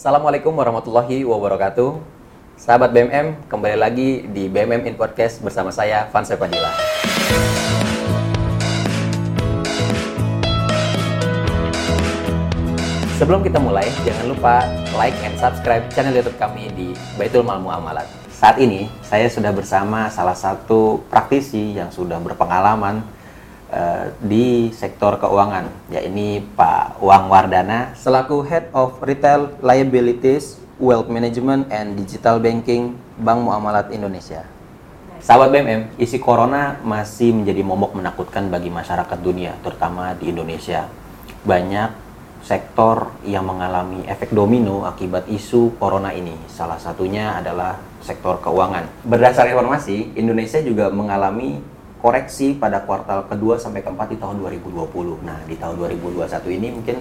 Assalamualaikum warahmatullahi wabarakatuh. Sahabat BMM, kembali lagi di BMM in Podcast bersama saya Vansa Padilla. Sebelum kita mulai, jangan lupa like and subscribe channel YouTube kami di Baitul Mal Muamalat. Saat ini, saya sudah bersama salah satu praktisi yang sudah berpengalaman uh, di sektor keuangan, yakni Pak Wang Wardana, selaku Head of Retail Liabilities, Wealth Management, and Digital Banking Bank Muamalat Indonesia. Sahabat BMM, isi corona masih menjadi momok menakutkan bagi masyarakat dunia, terutama di Indonesia. Banyak sektor yang mengalami efek domino akibat isu corona ini. Salah satunya adalah sektor keuangan. Berdasar informasi, Indonesia juga mengalami koreksi pada kuartal kedua sampai keempat di tahun 2020. Nah, di tahun 2021 ini mungkin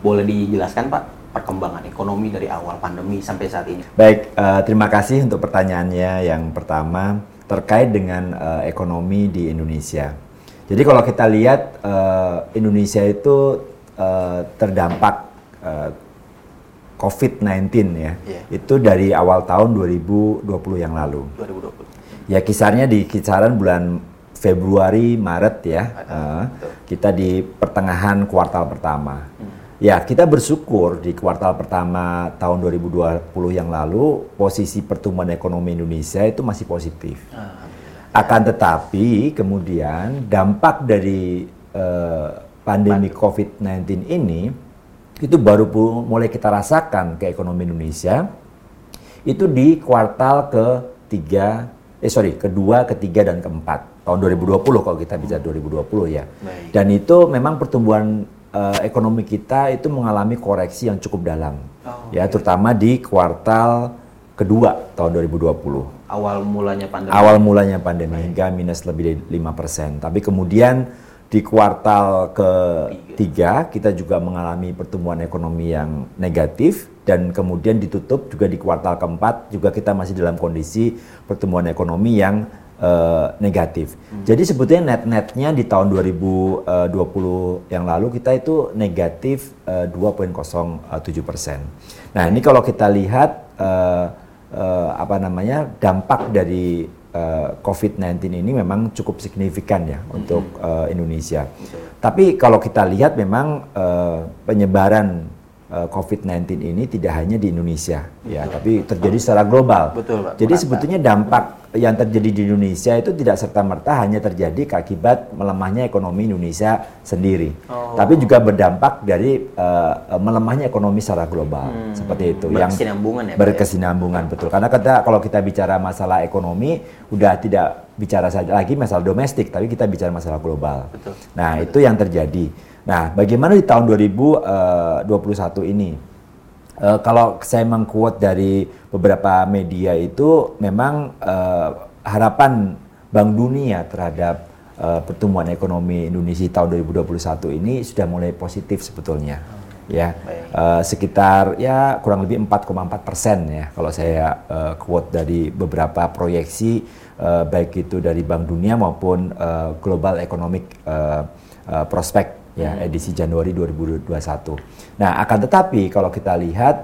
boleh dijelaskan Pak perkembangan ekonomi dari awal pandemi sampai saat ini. Baik, uh, terima kasih untuk pertanyaannya yang pertama terkait dengan uh, ekonomi di Indonesia. Jadi kalau kita lihat uh, Indonesia itu uh, terdampak uh, COVID-19 ya. Yeah. Itu dari awal tahun 2020 yang lalu. 2020. Ya kisarnya di kisaran bulan Februari, Maret ya. Uh, kita di pertengahan kuartal pertama. Hmm. Ya, kita bersyukur di kuartal pertama tahun 2020 yang lalu posisi pertumbuhan ekonomi Indonesia itu masih positif. Akan tetapi kemudian dampak dari uh, pandemi COVID-19 ini itu baru mulai kita rasakan ke ekonomi Indonesia itu di kuartal ketiga eh sorry kedua ketiga dan keempat. Tahun 2020 kalau kita bicara 2020 ya. Baik. dan itu memang pertumbuhan uh, ekonomi kita itu mengalami koreksi yang cukup dalam. Oh, ya terutama di kuartal kedua tahun 2020 awal mulanya pandemi. Awal mulanya pandemi Baik. hingga minus lebih dari 5% tapi kemudian di kuartal ketiga kita juga mengalami pertumbuhan ekonomi yang negatif dan kemudian ditutup juga di kuartal keempat juga kita masih dalam kondisi pertumbuhan ekonomi yang uh, negatif. Hmm. Jadi sebetulnya net-netnya di tahun 2020 yang lalu kita itu negatif uh, 2,07 persen. Nah ini kalau kita lihat uh, uh, apa namanya dampak dari uh, COVID-19 ini memang cukup signifikan ya mm-hmm. untuk uh, Indonesia. Betul. Tapi kalau kita lihat memang uh, penyebaran COVID-19 ini tidak hanya di Indonesia ya, Betul. ya, tapi terjadi secara global. Betul, Pak. Jadi Merata. sebetulnya dampak yang terjadi di Indonesia itu tidak serta merta hanya terjadi akibat melemahnya ekonomi Indonesia sendiri, oh. tapi juga berdampak dari uh, melemahnya ekonomi secara global hmm. seperti itu. Berkesinambungan yang ya, ya? berkesinambungan ya? betul. Karena kita kalau kita bicara masalah ekonomi udah tidak bicara saja lagi masalah domestik, tapi kita bicara masalah global. Betul. Nah betul. itu yang terjadi. Nah bagaimana di tahun 2021 eh, ini? Uh, kalau saya mengkuat dari beberapa media itu memang uh, harapan Bank Dunia terhadap uh, pertumbuhan ekonomi Indonesia tahun 2021 ini sudah mulai positif sebetulnya ya. Uh, sekitar ya kurang lebih 4,4 persen ya kalau saya uh, quote dari beberapa proyeksi uh, baik itu dari Bank Dunia maupun uh, Global Economic uh, uh, Prospect ya hmm. edisi Januari 2021. Nah, akan tetapi kalau kita lihat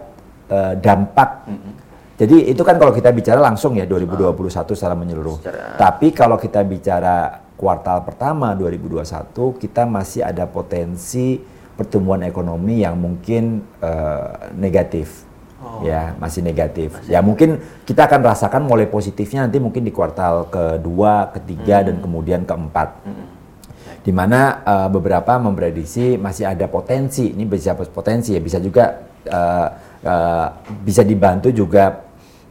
uh, dampak hmm. Jadi itu kan kalau kita bicara langsung ya 2021 ah. secara menyeluruh. Secara... Tapi kalau kita bicara kuartal pertama 2021 kita masih ada potensi pertumbuhan ekonomi yang mungkin uh, negatif. Oh. Ya, masih negatif. Masih ya, mungkin kita akan rasakan mulai positifnya nanti mungkin di kuartal kedua, ketiga hmm. dan kemudian keempat. Hmm di mana uh, beberapa memprediksi masih ada potensi ini bisa potensi ya bisa juga uh, uh, bisa dibantu juga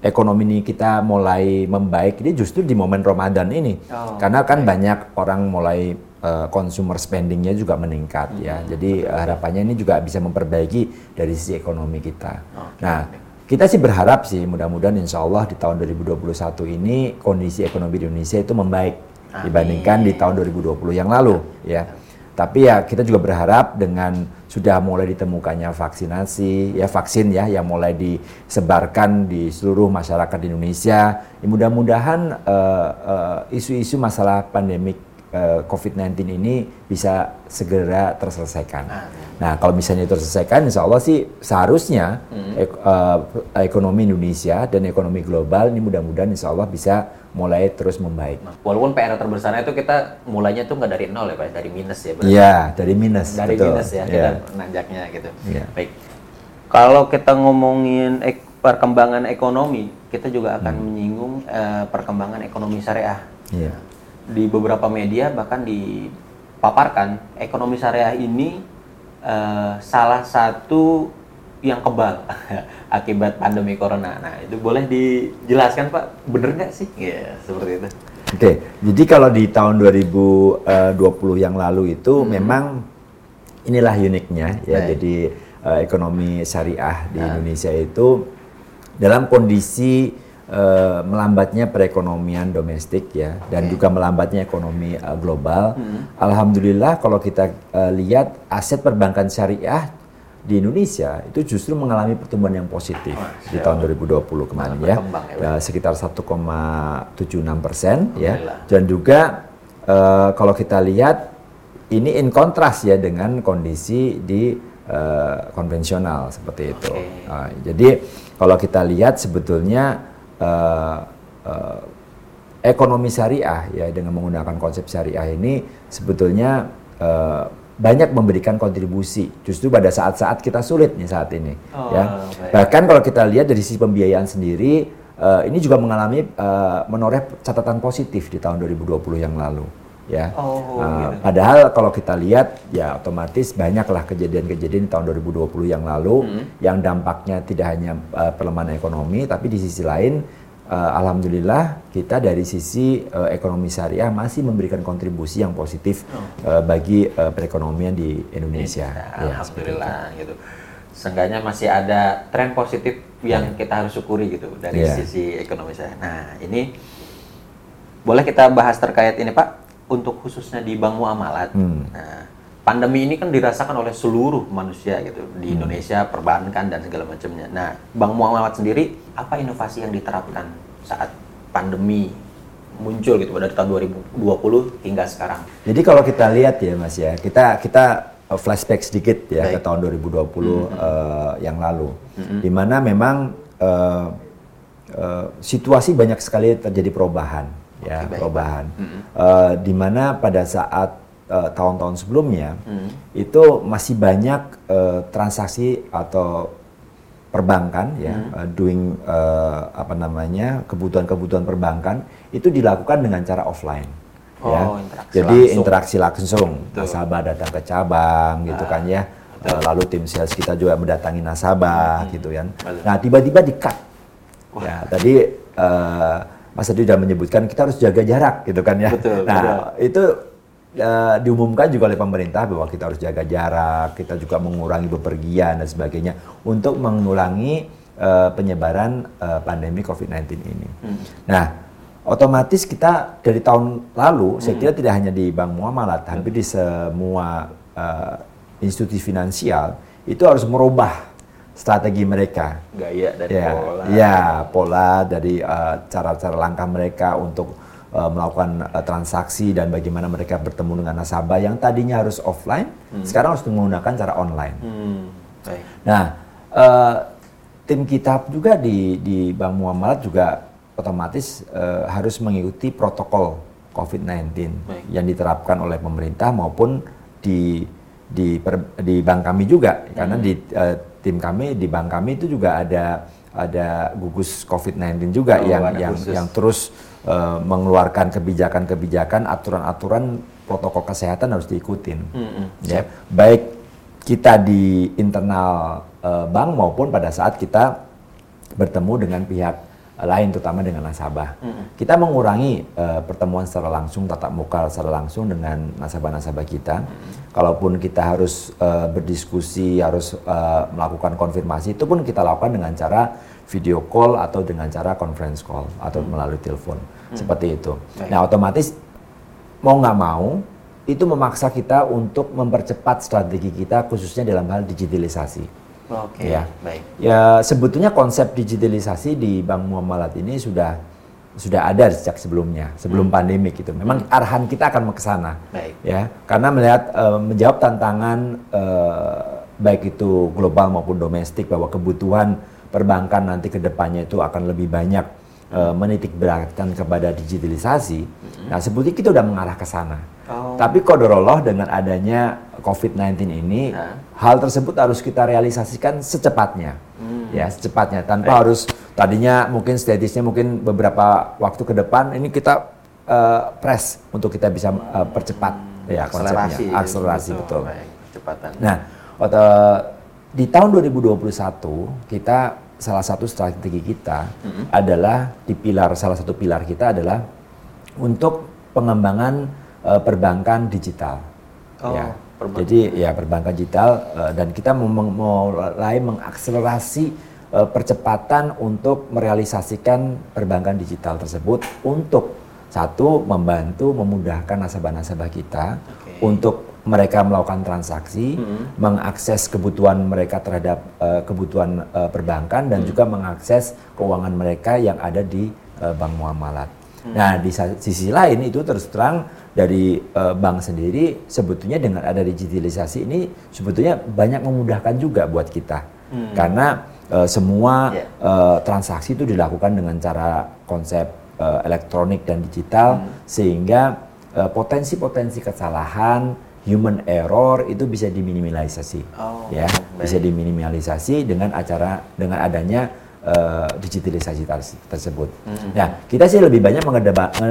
ekonomi ini kita mulai membaik ini justru di momen Ramadan ini oh, karena kan okay. banyak orang mulai uh, consumer spendingnya juga meningkat hmm. ya jadi uh, harapannya ini juga bisa memperbaiki dari sisi ekonomi kita okay. nah kita sih berharap sih mudah-mudahan insya Allah di tahun 2021 ini kondisi ekonomi Indonesia itu membaik Amin. dibandingkan di tahun 2020 yang lalu ya. Tapi ya kita juga berharap dengan sudah mulai ditemukannya vaksinasi ya vaksin ya yang mulai disebarkan di seluruh masyarakat di Indonesia. Ya, mudah-mudahan uh, uh, isu-isu masalah pandemik uh, COVID-19 ini bisa segera terselesaikan. Nah, kalau misalnya terselesaikan, insya Allah sih seharusnya hmm. ek, uh, ekonomi Indonesia dan ekonomi global ini mudah-mudahan insya Allah bisa mulai terus membaik. Nah, walaupun PR terbesarnya itu kita mulainya tuh nggak dari nol ya Pak, dari minus ya Iya, dari minus. Dari betul. minus ya, kita yeah. nanjaknya gitu. Yeah. Baik. Kalau kita ngomongin ek perkembangan ekonomi, kita juga akan hmm. menyinggung uh, perkembangan ekonomi syariah. Yeah. Di beberapa media bahkan dipaparkan ekonomi syariah ini uh, salah satu yang kebal akibat pandemi corona. Nah, itu boleh dijelaskan Pak, bener nggak sih? Ya, yeah, seperti itu. Oke, okay. jadi kalau di tahun 2020 eh, yang lalu itu hmm. memang inilah uniknya ya. Baik. Jadi uh, ekonomi syariah di nah. Indonesia itu dalam kondisi uh, melambatnya perekonomian domestik ya dan okay. juga melambatnya ekonomi uh, global. Hmm. Alhamdulillah kalau kita uh, lihat aset perbankan syariah di Indonesia itu justru mengalami pertumbuhan yang positif oh, di tahun 2020 kemarin ya, ya sekitar 1,76 persen ya dan juga uh, kalau kita lihat ini in kontras ya dengan kondisi di uh, konvensional seperti itu. Okay. Uh, jadi kalau kita lihat sebetulnya uh, uh, ekonomi syariah ya dengan menggunakan konsep syariah ini sebetulnya uh, banyak memberikan kontribusi. Justru pada saat-saat kita sulit nih saat ini oh, ya. baik. bahkan kalau kita lihat dari sisi pembiayaan sendiri uh, ini juga mengalami uh, menoreh catatan positif di tahun 2020 yang lalu ya. Oh, uh, gitu. Padahal kalau kita lihat ya otomatis banyaklah kejadian-kejadian di tahun 2020 yang lalu hmm. yang dampaknya tidak hanya uh, pelemahan ekonomi tapi di sisi lain uh, alhamdulillah kita dari sisi uh, ekonomi syariah masih memberikan kontribusi yang positif oh. uh, bagi uh, perekonomian di Indonesia. Ya, alhamdulillah gitu. Seenggaknya masih ada tren positif yang yeah. kita harus syukuri gitu dari yeah. sisi ekonomi saya. Nah, ini boleh kita bahas terkait ini Pak untuk khususnya di bank muamalat. Hmm. Nah, pandemi ini kan dirasakan oleh seluruh manusia gitu di hmm. Indonesia, perbankan dan segala macamnya. Nah, bank muamalat sendiri apa inovasi yang diterapkan saat pandemi muncul gitu dari tahun 2020 hingga sekarang? Jadi kalau kita lihat ya Mas ya, kita kita uh, flashback sedikit ya Baik. ke tahun 2020 hmm. uh, yang lalu, hmm. di mana memang uh, uh, situasi banyak sekali terjadi perubahan ya okay, perubahan. Uh, di mana pada saat uh, tahun-tahun sebelumnya mm-hmm. itu masih banyak uh, transaksi atau perbankan ya mm-hmm. uh, doing uh, apa namanya kebutuhan-kebutuhan perbankan itu dilakukan dengan cara offline. Oh, ya. interaksi Jadi langsung. interaksi langsung, Betul. nasabah datang ke cabang gitu ah, gitu kan ya. Uh, lalu tim sales kita juga mendatangi nasabah hmm. gitu kan. Nah tiba-tiba di cut. Ya tadi uh, Mas Adi sudah menyebutkan kita harus jaga jarak gitu kan ya. Betul, nah betul. itu uh, diumumkan juga oleh pemerintah bahwa kita harus jaga jarak, kita juga mengurangi bepergian dan sebagainya untuk mengurangi uh, penyebaran uh, pandemi COVID-19 ini. Hmm. Nah, otomatis kita dari tahun lalu, hmm. saya kira tidak hanya di Bank Muamalat, hampir di semua uh, institusi finansial itu harus merubah strategi mereka. Gaya dari ya, pola. Ya, pola dari eh, cara-cara uh, langkah mereka untuk uh, melakukan uh, transaksi dan bagaimana mereka bertemu dengan nasabah yang tadinya harus offline, hmm. sekarang harus menggunakan cara online. Hmm. Baik. Nah, uh, tim kita juga di di Bank Muamalat juga otomatis uh, harus mengikuti protokol COVID-19 yang diterapkan oleh pemerintah maupun di di per, di bank kami juga hmm. karena di uh, tim kami di bank kami itu juga ada ada gugus COVID-19 juga oh, yang yang yang terus uh, mengeluarkan kebijakan-kebijakan, aturan-aturan protokol kesehatan harus diikutin. Mm -hmm. Ya, baik kita di internal uh, bank maupun pada saat kita bertemu dengan pihak lain terutama dengan nasabah. Mm-hmm. Kita mengurangi uh, pertemuan secara langsung tatap muka secara langsung dengan nasabah-nasabah kita. Mm-hmm. Kalaupun kita harus uh, berdiskusi, harus uh, melakukan konfirmasi, itu pun kita lakukan dengan cara video call atau dengan cara conference call atau mm-hmm. melalui telepon mm-hmm. seperti itu. Baik. Nah, otomatis mau nggak mau itu memaksa kita untuk mempercepat strategi kita khususnya dalam hal digitalisasi. Oke, okay, ya. baik. Ya sebetulnya konsep digitalisasi di Bank Muamalat ini sudah sudah ada sejak sebelumnya, sebelum hmm. pandemi gitu. Memang hmm. arahan kita akan ke sana. Ya, karena melihat uh, menjawab tantangan uh, baik itu global maupun domestik bahwa kebutuhan perbankan nanti ke depannya itu akan lebih banyak uh, menitik beratkan kepada digitalisasi. Hmm. Nah, sebetulnya kita sudah mengarah ke sana. Oh. Tapi kodoroloh dengan adanya COVID-19 ini, nah. hal tersebut harus kita realisasikan secepatnya. Hmm. Ya, secepatnya tanpa Baik. harus tadinya mungkin statusnya mungkin beberapa waktu ke depan ini kita uh, press untuk kita bisa uh, percepat hmm, ya akselerasi konsepnya akselerasi betul. betul. Nah, uh, di tahun 2021 kita salah satu strategi kita -hmm. adalah di pilar salah satu pilar kita adalah untuk pengembangan uh, perbankan digital. Oh, ya. Perbankan. Jadi ya perbankan digital uh, dan kita mulai mengakselerasi uh, percepatan untuk merealisasikan perbankan digital tersebut untuk satu membantu memudahkan nasabah-nasabah kita okay. untuk mereka melakukan transaksi, mm-hmm. mengakses kebutuhan mereka terhadap uh, kebutuhan uh, perbankan dan mm-hmm. juga mengakses keuangan mereka yang ada di uh, bank muamalat. Mm-hmm. Nah, di sisi lain itu terus terang dari uh, bank sendiri sebetulnya dengan ada digitalisasi ini sebetulnya banyak memudahkan juga buat kita. Mm-hmm. Karena uh, semua yeah. Iya. uh, transaksi itu dilakukan dengan cara konsep uh, elektronik dan digital hmm. sehingga uh, potensi-potensi kesalahan human error itu bisa diminimalisasi oh, ya baik. bisa diminimalisasi dengan acara dengan adanya uh, digitalisasi tersebut. Hmm. Nah kita sih lebih banyak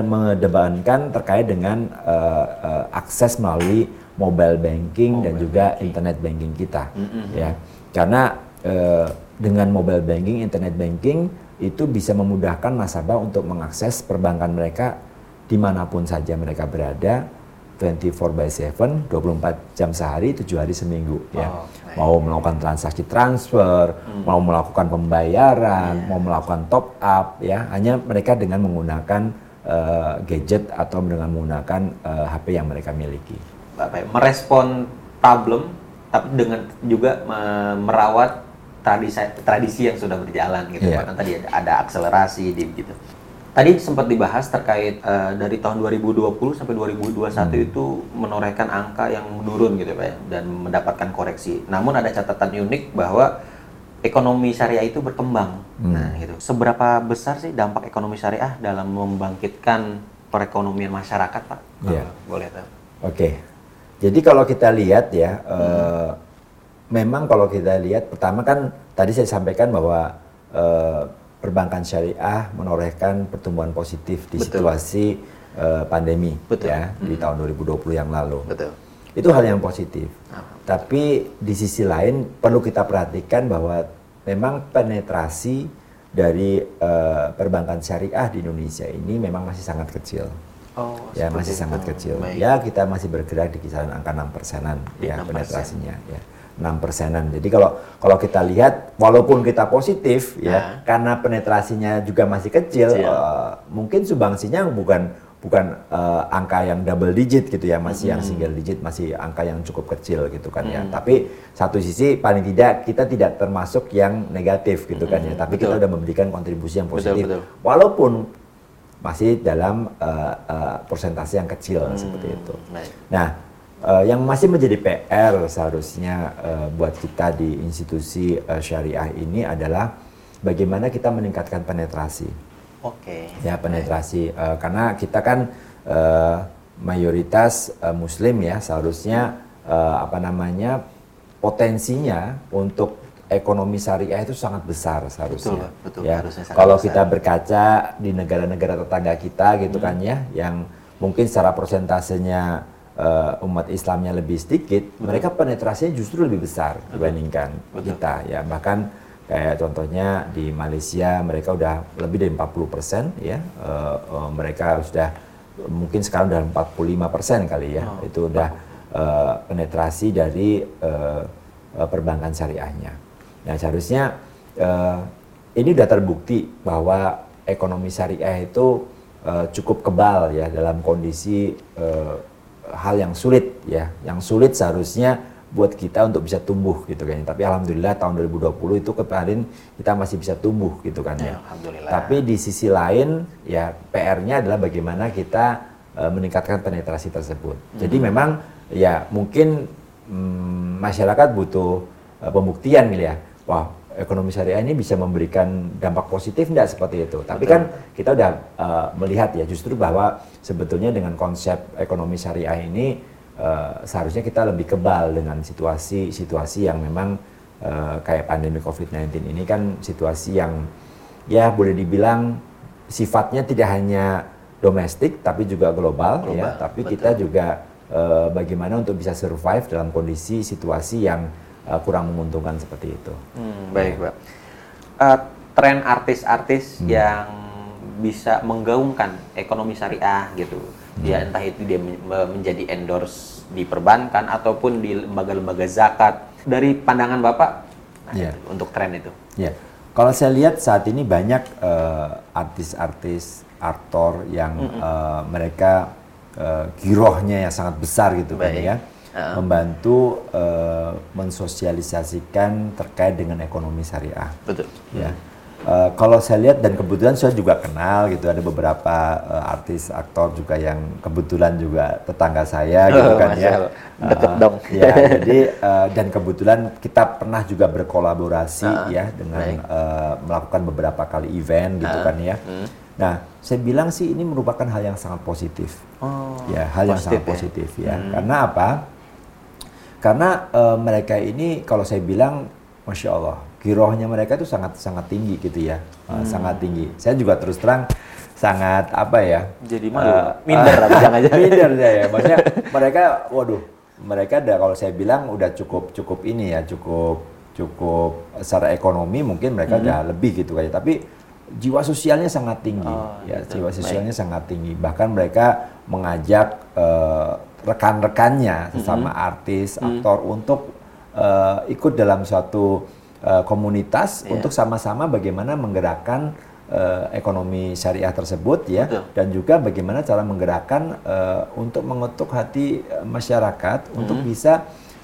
mengedepankan terkait dengan uh, uh, akses melalui mobile banking mobile dan juga banking. internet banking kita hmm. ya karena uh, dengan mobile banking, internet banking itu bisa memudahkan nasabah untuk mengakses perbankan mereka di mana pun saja mereka berada 24 by 7, 24 jam sehari, 7 hari seminggu ya. oh, ya. Mau melakukan transaksi transfer, hmm. mau melakukan pembayaran, yeah. mau melakukan top up ya, hanya mereka dengan menggunakan uh, gadget atau dengan menggunakan uh, eh, HP yang mereka miliki. Bapak, merespon problem tapi dengan juga merawat tradisi tradisi yang sudah berjalan gitu yeah. kan tadi ada, ada akselerasi di gitu. Tadi sempat dibahas terkait uh, dari tahun 2020 sampai 2021 hmm. itu menorehkan angka yang menurun gitu Pak ya dan mendapatkan koreksi. Namun ada catatan unik bahwa ekonomi syariah itu berkembang. Hmm. Nah, gitu. Seberapa besar sih dampak ekonomi syariah dalam membangkitkan perekonomian masyarakat, Pak? Yeah. boleh tahu. Oke. Okay. Jadi kalau kita lihat ya hmm. uh, memang kalau kita lihat pertama kan tadi saya sampaikan bahwa uh, perbankan syariah menorehkan pertumbuhan positif di Betul. situasi uh, pandemi Betul. ya hmm. di tahun 2020 yang lalu. Betul. Itu hal yang positif. Oh. Tapi di sisi lain perlu kita perhatikan bahwa memang penetrasi dari uh, perbankan syariah di Indonesia ini memang masih sangat kecil. Oh, ya masih itu. sangat kecil. Baik. Ya kita masih bergerak di kisaran angka 6 persenan ya penetrasinya. Ya enam persenan. Jadi kalau kalau kita lihat walaupun kita positif ya nah. karena penetrasinya juga masih kecil, uh, mungkin sumbangsinya bukan bukan uh, angka yang double digit gitu ya, masih hmm. yang single digit, masih angka yang cukup kecil gitu kan ya. hmm. ya. Tapi satu sisi paling tidak kita tidak termasuk yang negatif gitu hmm. kan ya, tapi betul. kita udah memberikan kontribusi yang positif. Betul, betul. Walaupun masih dalam uh, uh, persentase yang kecil hmm. seperti itu. Nah, Uh, yang masih menjadi PR seharusnya uh, buat kita di institusi uh, syariah ini adalah bagaimana kita meningkatkan penetrasi. Oke. Okay. Ya penetrasi uh, karena kita kan uh, mayoritas uh, Muslim ya seharusnya uh, apa namanya potensinya untuk ekonomi syariah itu sangat besar seharusnya. Betul, betul. Ya. Kalau besar. kita berkaca di negara-negara tetangga kita gitu hmm. kan ya, yang mungkin secara persentasenya uh, umat Islamnya lebih sedikit, Betul. mereka penetrasinya justru lebih besar Betul. dibandingkan Betul. kita ya. Bahkan kayak contohnya di Malaysia mereka udah lebih dari 40 persen ya, uh, uh, mereka sudah mungkin sekarang udah 45 persen kali ya, oh. itu udah uh, penetrasi dari uh, uh, perbankan syariahnya. Nah seharusnya uh, ini sudah terbukti bahwa ekonomi syariah itu uh, cukup kebal ya dalam kondisi uh, hal yang sulit ya. Yang sulit seharusnya buat kita untuk bisa tumbuh gitu kan. Tapi alhamdulillah tahun 2020 itu kemarin kita masih bisa tumbuh gitu kan ya. alhamdulillah. Tapi di sisi lain ya PR-nya adalah bagaimana kita uh, meningkatkan penetrasi tersebut. Jadi Hmm. memang ya mungkin mm, masyarakat butuh uh, pembuktian gitu ya. Wah, ekonomi syariah ini bisa memberikan dampak positif enggak seperti itu. Tapi Betul. kan kita udah uh, melihat ya justru bahwa sebetulnya dengan konsep ekonomi syariah ini uh, seharusnya kita lebih kebal dengan situasi-situasi yang memang uh, kayak pandemi COVID-19 ini kan situasi yang ya boleh dibilang sifatnya tidak hanya domestik tapi juga global, Global, ya. Tapi betul. kita juga uh, bagaimana untuk bisa survive dalam kondisi situasi yang uh, kurang menguntungkan seperti itu. Hmm, baik, Pak. Eh, tren artis-artis Hmm. yang bisa menggaungkan ekonomi syariah gitu. Hmm. Ya entah itu dia men- menjadi endorse di perbankan ataupun di lembaga-lembaga zakat. Dari pandangan Bapak nah, Iya. itu, untuk tren itu. Ya, kalau saya lihat saat ini banyak eh, artis-artis, aktor yang eh, mereka eh, girohnya yang sangat besar gitu kan ya, Ah. membantu eh, mensosialisasikan terkait dengan ekonomi syariah. Betul. Ya, Eh, kalau saya lihat dan kebetulan saya juga kenal gitu ada beberapa eh, artis, aktor juga yang kebetulan juga tetangga saya gitu kan ya. Deket Eh, dong. Ya, jadi eh, dan kebetulan kita pernah juga berkolaborasi Ah, ya dengan baik. eh, melakukan beberapa kali event gitu Ah, kan ya. hmm. Nah, saya bilang sih ini merupakan hal yang sangat positif. Oh, ya, hal yang positif sangat ya. positif ya. Hmm. Karena apa? Karena eh, mereka ini kalau saya bilang, masya Allah, girohnya mereka itu sangat sangat tinggi gitu ya, Eh, Hmm. sangat tinggi. Saya juga terus terang sangat apa ya? Jadi malu. eh, Minder eh, apa jangan-jangan. minder saya. Maksudnya mereka, waduh, mereka udah kalau saya bilang udah cukup cukup ini ya, cukup cukup secara ekonomi mungkin mereka Hmm. udah lebih gitu kayak. Tapi jiwa sosialnya sangat tinggi, Oh, ya gitu. jiwa Baik. sosialnya sangat tinggi. Bahkan mereka mengajak eh, rekan-rekannya sesama Mm-hmm. artis, aktor untuk eh, ikut dalam suatu eh, komunitas Iya. untuk sama-sama bagaimana menggerakkan eh, ekonomi syariah tersebut ya Betul. dan juga bagaimana cara menggerakkan eh, untuk mengetuk hati masyarakat untuk Mm-hmm. bisa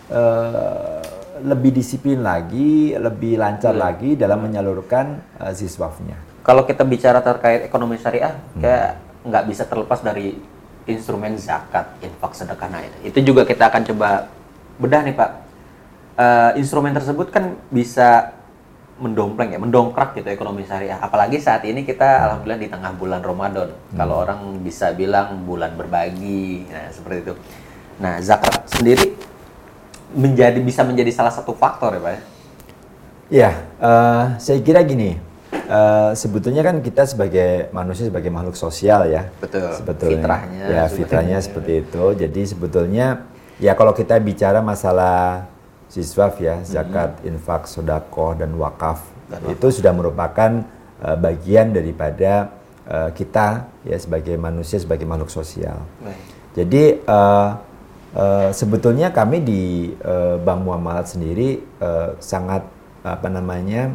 eh, lebih disiplin lagi, lebih lancar Betul. lagi dalam menyalurkan eh, ziswafnya. Kalau kita bicara terkait ekonomi syariah, Hmm. kayak nggak bisa terlepas dari instrumen zakat, infak, sedekah. Nah, itu- juga kita akan coba bedah nih Pak. Eh, instrumen tersebut kan bisa mendompleng ya, mendongkrak gitu ekonomi syariah. Apalagi saat ini kita alhamdulillah di tengah bulan Ramadan. Kalau orang bisa bilang bulan berbagi, nah seperti itu. Nah, zakat sendiri menjadi bisa menjadi salah satu faktor ya Pak. ya? Eh, saya kira gini. Eh, sebetulnya kan kita sebagai manusia sebagai makhluk sosial ya. Betul. Sebetulnya. Fitrahnya Ya, fitrahnya seperti itu. Jadi sebetulnya ya kalau kita bicara masalah siswaf ya, zakat, infak, sodakoh dan wakaf Dan wakaf. itu sudah merupakan eh, bagian daripada eh, kita ya sebagai manusia sebagai makhluk sosial. Baik. Jadi eh, eh, sebetulnya kami di eh, Bank Muamalat sendiri eh, sangat apa namanya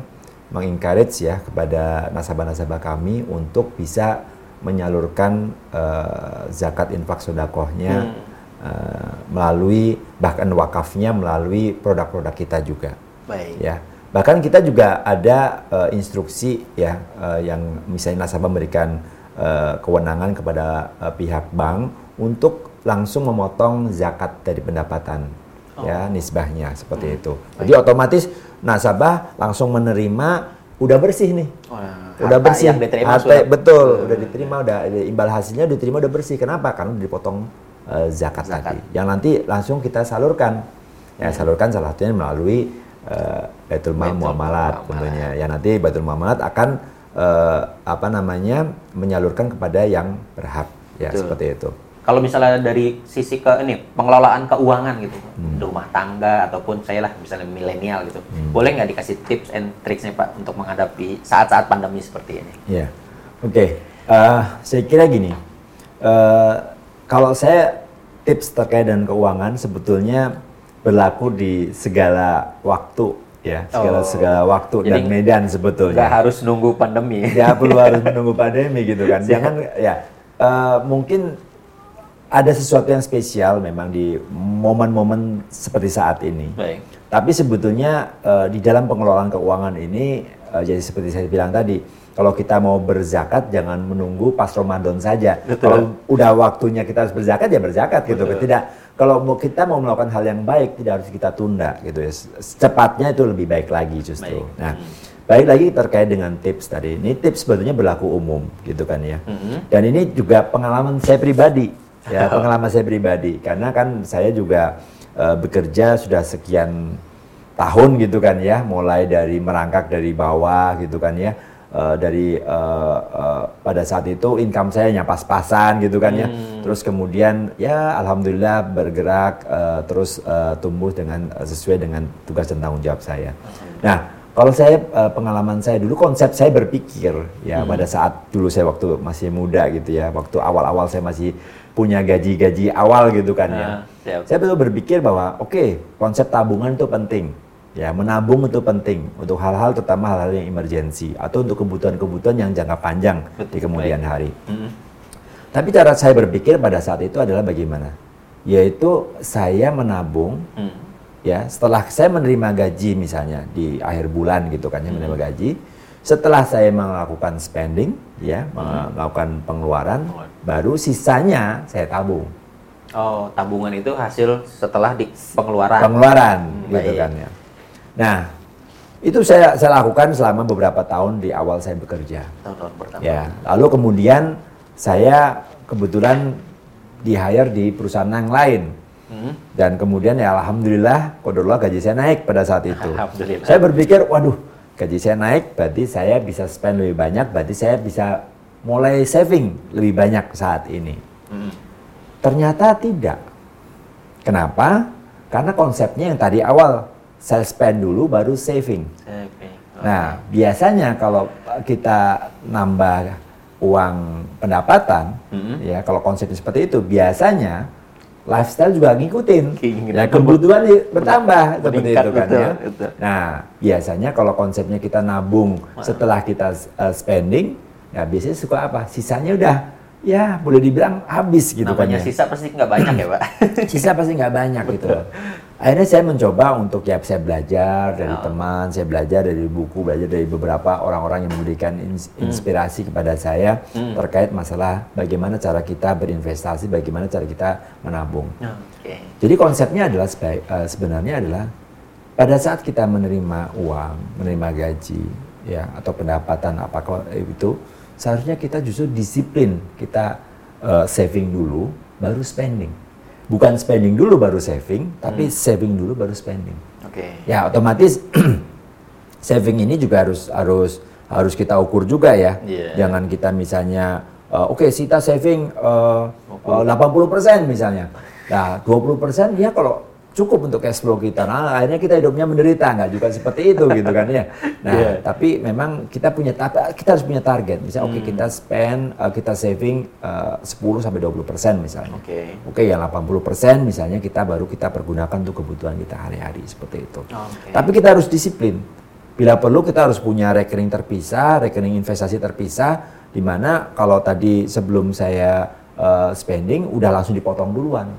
mengencourage ya kepada nasabah-nasabah kami untuk bisa menyalurkan eh, zakat infak sodakohnya eh, melalui bahkan wakafnya melalui produk-produk kita juga. Baik. ya. Bahkan kita juga ada eh, instruksi ya eh, yang misalnya nasabah memberikan eh, kewenangan kepada eh, pihak bank untuk langsung memotong zakat dari pendapatan ya nisbahnya seperti itu. Jadi otomatis nasabah langsung menerima udah bersih nih. Wah, udah harta bersih. yang diterima Harta- sudah- betul udah diterima udah imbal hasilnya udah diterima udah bersih. Kenapa? Karena udah dipotong eh, zakat, Zakat. tadi. Yang nanti langsung kita salurkan. Ya salurkan salah satunya melalui eh, Baitul Mal Muamalat. tentunya. Ya nanti Baitul Muamalat akan eh, apa namanya menyalurkan kepada yang berhak. Ya Betul. seperti itu Kalau misalnya dari sisi ke ini pengelolaan keuangan gitu, Hmm. rumah tangga ataupun saya lah misalnya milenial gitu, Hmm. boleh nggak dikasih tips and tricksnya Pak untuk menghadapi saat-saat pandemi seperti ini? Ya, oke. Eh, saya kira gini, eh, kalau saya tips terkait dengan keuangan sebetulnya berlaku di segala waktu, ya, segala Oh. segala waktu Jadi dan medan Nggak sebetulnya. harus nunggu pandemi. Ya perlu harus menunggu pandemi gitu kan. Jangan ya eh, mungkin ada sesuatu yang spesial memang di momen-momen seperti saat ini. Baik. Tapi sebetulnya uh, di dalam pengelolaan keuangan ini uh, jadi seperti saya bilang tadi, kalau kita mau berzakat jangan menunggu pas Ramadan saja. Betul. Kalau udah waktunya kita harus berzakat ya berzakat gitu. Betul. Tidak kalau mau kita mau melakukan hal yang baik tidak harus kita tunda gitu ya. Secepatnya itu lebih baik lagi justru. Baik. Nah, baik lagi terkait dengan tips tadi. Ini tips sebetulnya berlaku umum gitu kan ya. Mhm. Dan ini juga pengalaman saya pribadi ya, pengalaman saya pribadi karena kan saya juga eh, bekerja sudah sekian tahun gitu kan ya, mulai dari merangkak dari bawah gitu kan ya. Eh, dari eh, eh, pada saat itu income saya hanya pas-pasan gitu kan ya. Terus kemudian ya alhamdulillah bergerak eh, terus eh, tumbuh dengan sesuai dengan tugas dan tanggung jawab saya. Nah, kalau saya pengalaman saya dulu konsep saya berpikir ya pada saat dulu saya waktu masih muda gitu ya, waktu awal-awal saya masih punya gaji-gaji awal gitu kan ya. Nah, siap. Saya betul berpikir bahwa oke, konsep tabungan itu penting. Ya, menabung itu penting untuk hal-hal terutama hal-hal yang emergensi atau untuk kebutuhan-kebutuhan yang jangka panjang di kemudian hari. Mhm. Tapi cara saya berpikir pada saat itu adalah bagaimana? Yaitu saya menabung Mhm. ya setelah saya menerima gaji misalnya di akhir bulan gitu kan ya menerima gaji setelah saya melakukan spending ya melakukan pengeluaran baru sisanya saya tabung Oh, tabungan itu hasil setelah di pengeluaran. pengeluaran Hmm, gitu baik. kan ya nah itu saya saya lakukan selama beberapa tahun di awal saya bekerja Tahun-tahun pertama. ya lalu kemudian saya kebetulan di hire di perusahaan yang lain Mhm. Dan kemudian ya alhamdulillah kodollah gaji saya naik pada saat itu. Alhamdulillah. Saya berpikir, waduh gaji saya naik berarti saya bisa spend lebih banyak, berarti saya bisa mulai saving lebih banyak saat ini. Mhm. Ternyata tidak. Kenapa? Karena konsepnya yang tadi awal saya spend dulu baru saving. Oke. Nah, biasanya kalau kita nambah uang pendapatan, Mhm. ya kalau konsepnya seperti itu, biasanya lifestyle juga ngikutin. Keinginan Ya, kebutuhan bertambah seperti itu kan betul, ya. betul. Nah, biasanya kalau konsepnya kita nabung setelah kita uh, spending, ya biasanya suka apa? Sisanya udah ya boleh dibilang habis gitu kan Namanya ya sisa pasti nggak banyak ya, Pak? sisa pasti nggak banyak gitu. Akhirnya saya mencoba untuk ya saya belajar dari Ya. teman, saya belajar dari buku, belajar dari beberapa orang-orang yang memberikan ins- inspirasi kepada saya Hmm. terkait masalah bagaimana cara kita berinvestasi, bagaimana cara kita menabung. Oke. Jadi konsepnya adalah eh, sebenarnya adalah pada saat kita menerima uang, menerima gaji, ya atau pendapatan apakah itu, seharusnya kita justru disiplin kita eh, saving dulu, baru spending. Bukan spending dulu baru saving, tapi saving dulu baru spending. Oke. Ya otomatis saving ini juga harus harus harus kita ukur juga ya. Iya. Jangan kita misalnya eh, oke kita saving eh, eh, 80% misalnya. Nah, 20% ya kalau cukup untuk cash flow kita. Nah, akhirnya kita hidupnya menderita, nggak juga seperti itu gitu kan ya. Nah, Iya. tapi memang kita punya ta- kita harus punya target. Misalnya oke Hmm. kita spend eh, kita saving eh, 10 sampai 20% misalnya. Oke. Oke, yang 80% misalnya kita baru kita pergunakan untuk kebutuhan kita hari-hari seperti itu. Oke. Tapi kita harus disiplin. Bila perlu kita harus punya rekening terpisah, rekening investasi terpisah, di mana kalau tadi sebelum saya eh, spending udah langsung dipotong duluan.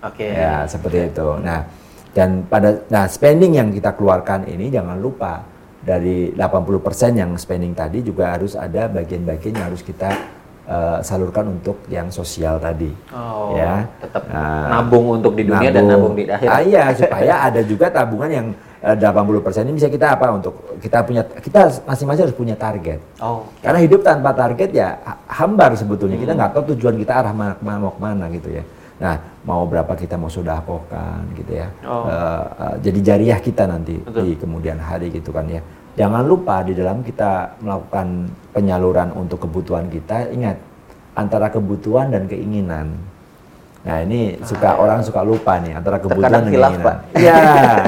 Oke. Ya, seperti itu. Nah, dan pada nah spending yang kita keluarkan ini jangan lupa dari 80% yang spending tadi juga harus ada bagian-bagian yang harus kita eh, salurkan untuk yang sosial tadi. Oh, ya. tetap Nah, nabung untuk di dunia dan nabung di akhirat. Ah, iya, supaya ada juga tabungan yang eh, 80% ini bisa kita apa untuk kita punya kita masing-masing harus punya target. Oh. Karena hidup tanpa target ya ha- hambar sebetulnya. Kita Hmm. nggak tahu tujuan kita arah mana, mana mau ke mana gitu ya. Nah, mau berapa kita mau sodakokan gitu ya. Oh. Eh, eh, jadi jariah kita nanti Betul. di kemudian hari gitu kan ya. Jangan lupa di dalam kita melakukan penyaluran untuk kebutuhan kita, ingat antara kebutuhan dan keinginan. Nah ini suka orang suka lupa nih antara kebutuhan Terkadang dan keinginan. Pak. Iya.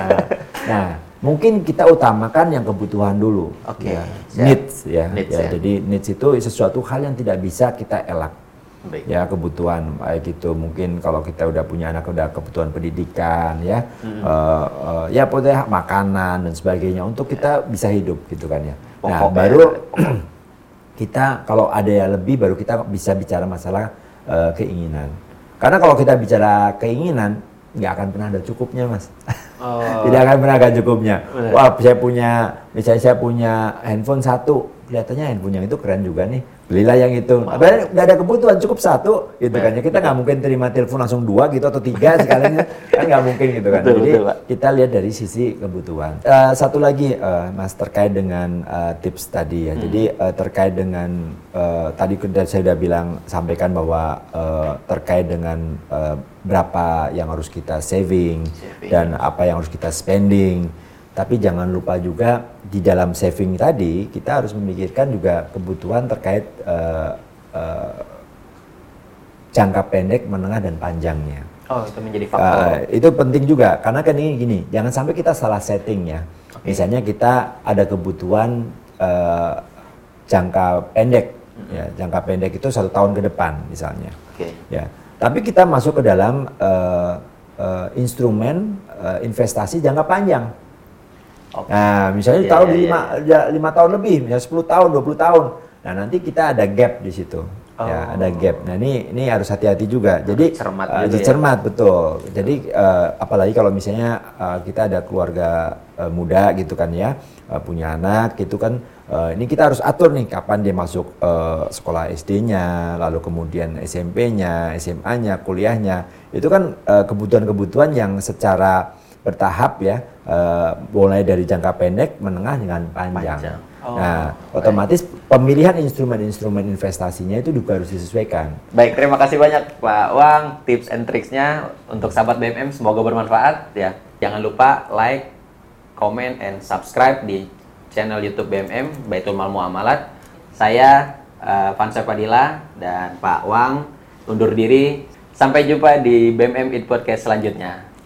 nah mungkin kita utamakan yang kebutuhan dulu. Oke, Ya. siap. Needs ya. Needs, Ya, ya. Jadi needs itu sesuatu hal yang tidak bisa kita elak. Baik. Ya kebutuhan baik itu mungkin kalau kita udah punya anak udah kebutuhan pendidikan ya, Hmm. eh, eh, ya pokoknya makanan dan sebagainya untuk kita bisa hidup gitu kan ya. Nah Pokok ya. baru kita kalau ada yang lebih baru kita bisa bicara masalah eh, keinginan. Karena kalau kita bicara keinginan, nggak akan pernah ada cukupnya, mas. Oh. Tidak akan pernah ada cukupnya. Benar. Wah, saya punya, misalnya saya punya handphone satu, kelihatannya handphone yang itu keren juga nih. Belilah yang itu. Padahal nggak ada kebutuhan, cukup satu, gitu kan. Ya, kita nggak mungkin terima telepon langsung dua gitu atau tiga sekalian, kan nggak mungkin gitu kan. Betul, Jadi betul, Pak. kita lihat dari sisi kebutuhan. Eh, satu lagi, eh, Mas terkait dengan eh, tips tadi ya. Jadi eh, terkait dengan eh, tadi saya sudah bilang sampaikan bahwa eh, terkait dengan eh, berapa yang harus kita saving, Saving. dan apa yang harus kita spending. Tapi jangan lupa juga di dalam saving tadi kita harus memikirkan juga kebutuhan terkait eh, eh, jangka pendek, menengah dan panjangnya. Oh, itu menjadi faktor. Uh, itu penting juga karena kan ini gini, jangan sampai kita salah setting ya. Misalnya kita ada kebutuhan uh, jangka pendek, ya jangka pendek itu satu tahun ke depan misalnya, Oke. ya. Tapi kita masuk ke dalam uh, uh, instrumen uh, investasi jangka panjang. Oke. Nah, misalnya Iya, tahun iya, lima, ya, lima tahun lebih, misalnya 10 tahun, 20 tahun. Nah, nanti kita ada gap di situ. Ya, Oh. ada gap. Nah, ini ini harus hati-hati juga. Jadi cermat eh, juga ya. cermat, betul. Jadi eh, apalagi kalau misalnya eh, kita ada keluarga eh, muda gitu kan ya, eh, punya anak gitu kan. eh, ini kita harus atur nih kapan dia masuk eh, sekolah SD-nya, lalu kemudian SMP-nya, SMA-nya, kuliahnya. Itu kan kebutuhan-kebutuhan yang secara bertahap ya, eh, mulai dari jangka pendek, menengah dengan panjang. Panjang. Oh, nah, baik. otomatis pemilihan instrumen-instrumen investasinya itu juga harus disesuaikan. Baik, terima kasih banyak Pak Wang tips and tricksnya untuk sahabat BMM semoga bermanfaat ya. Jangan lupa like, comment, and subscribe di channel YouTube BMM Baitul Mal Muamalat. Saya uh, Fansa Padilla dan Pak Wang undur diri. Sampai jumpa di BMM It Podcast selanjutnya.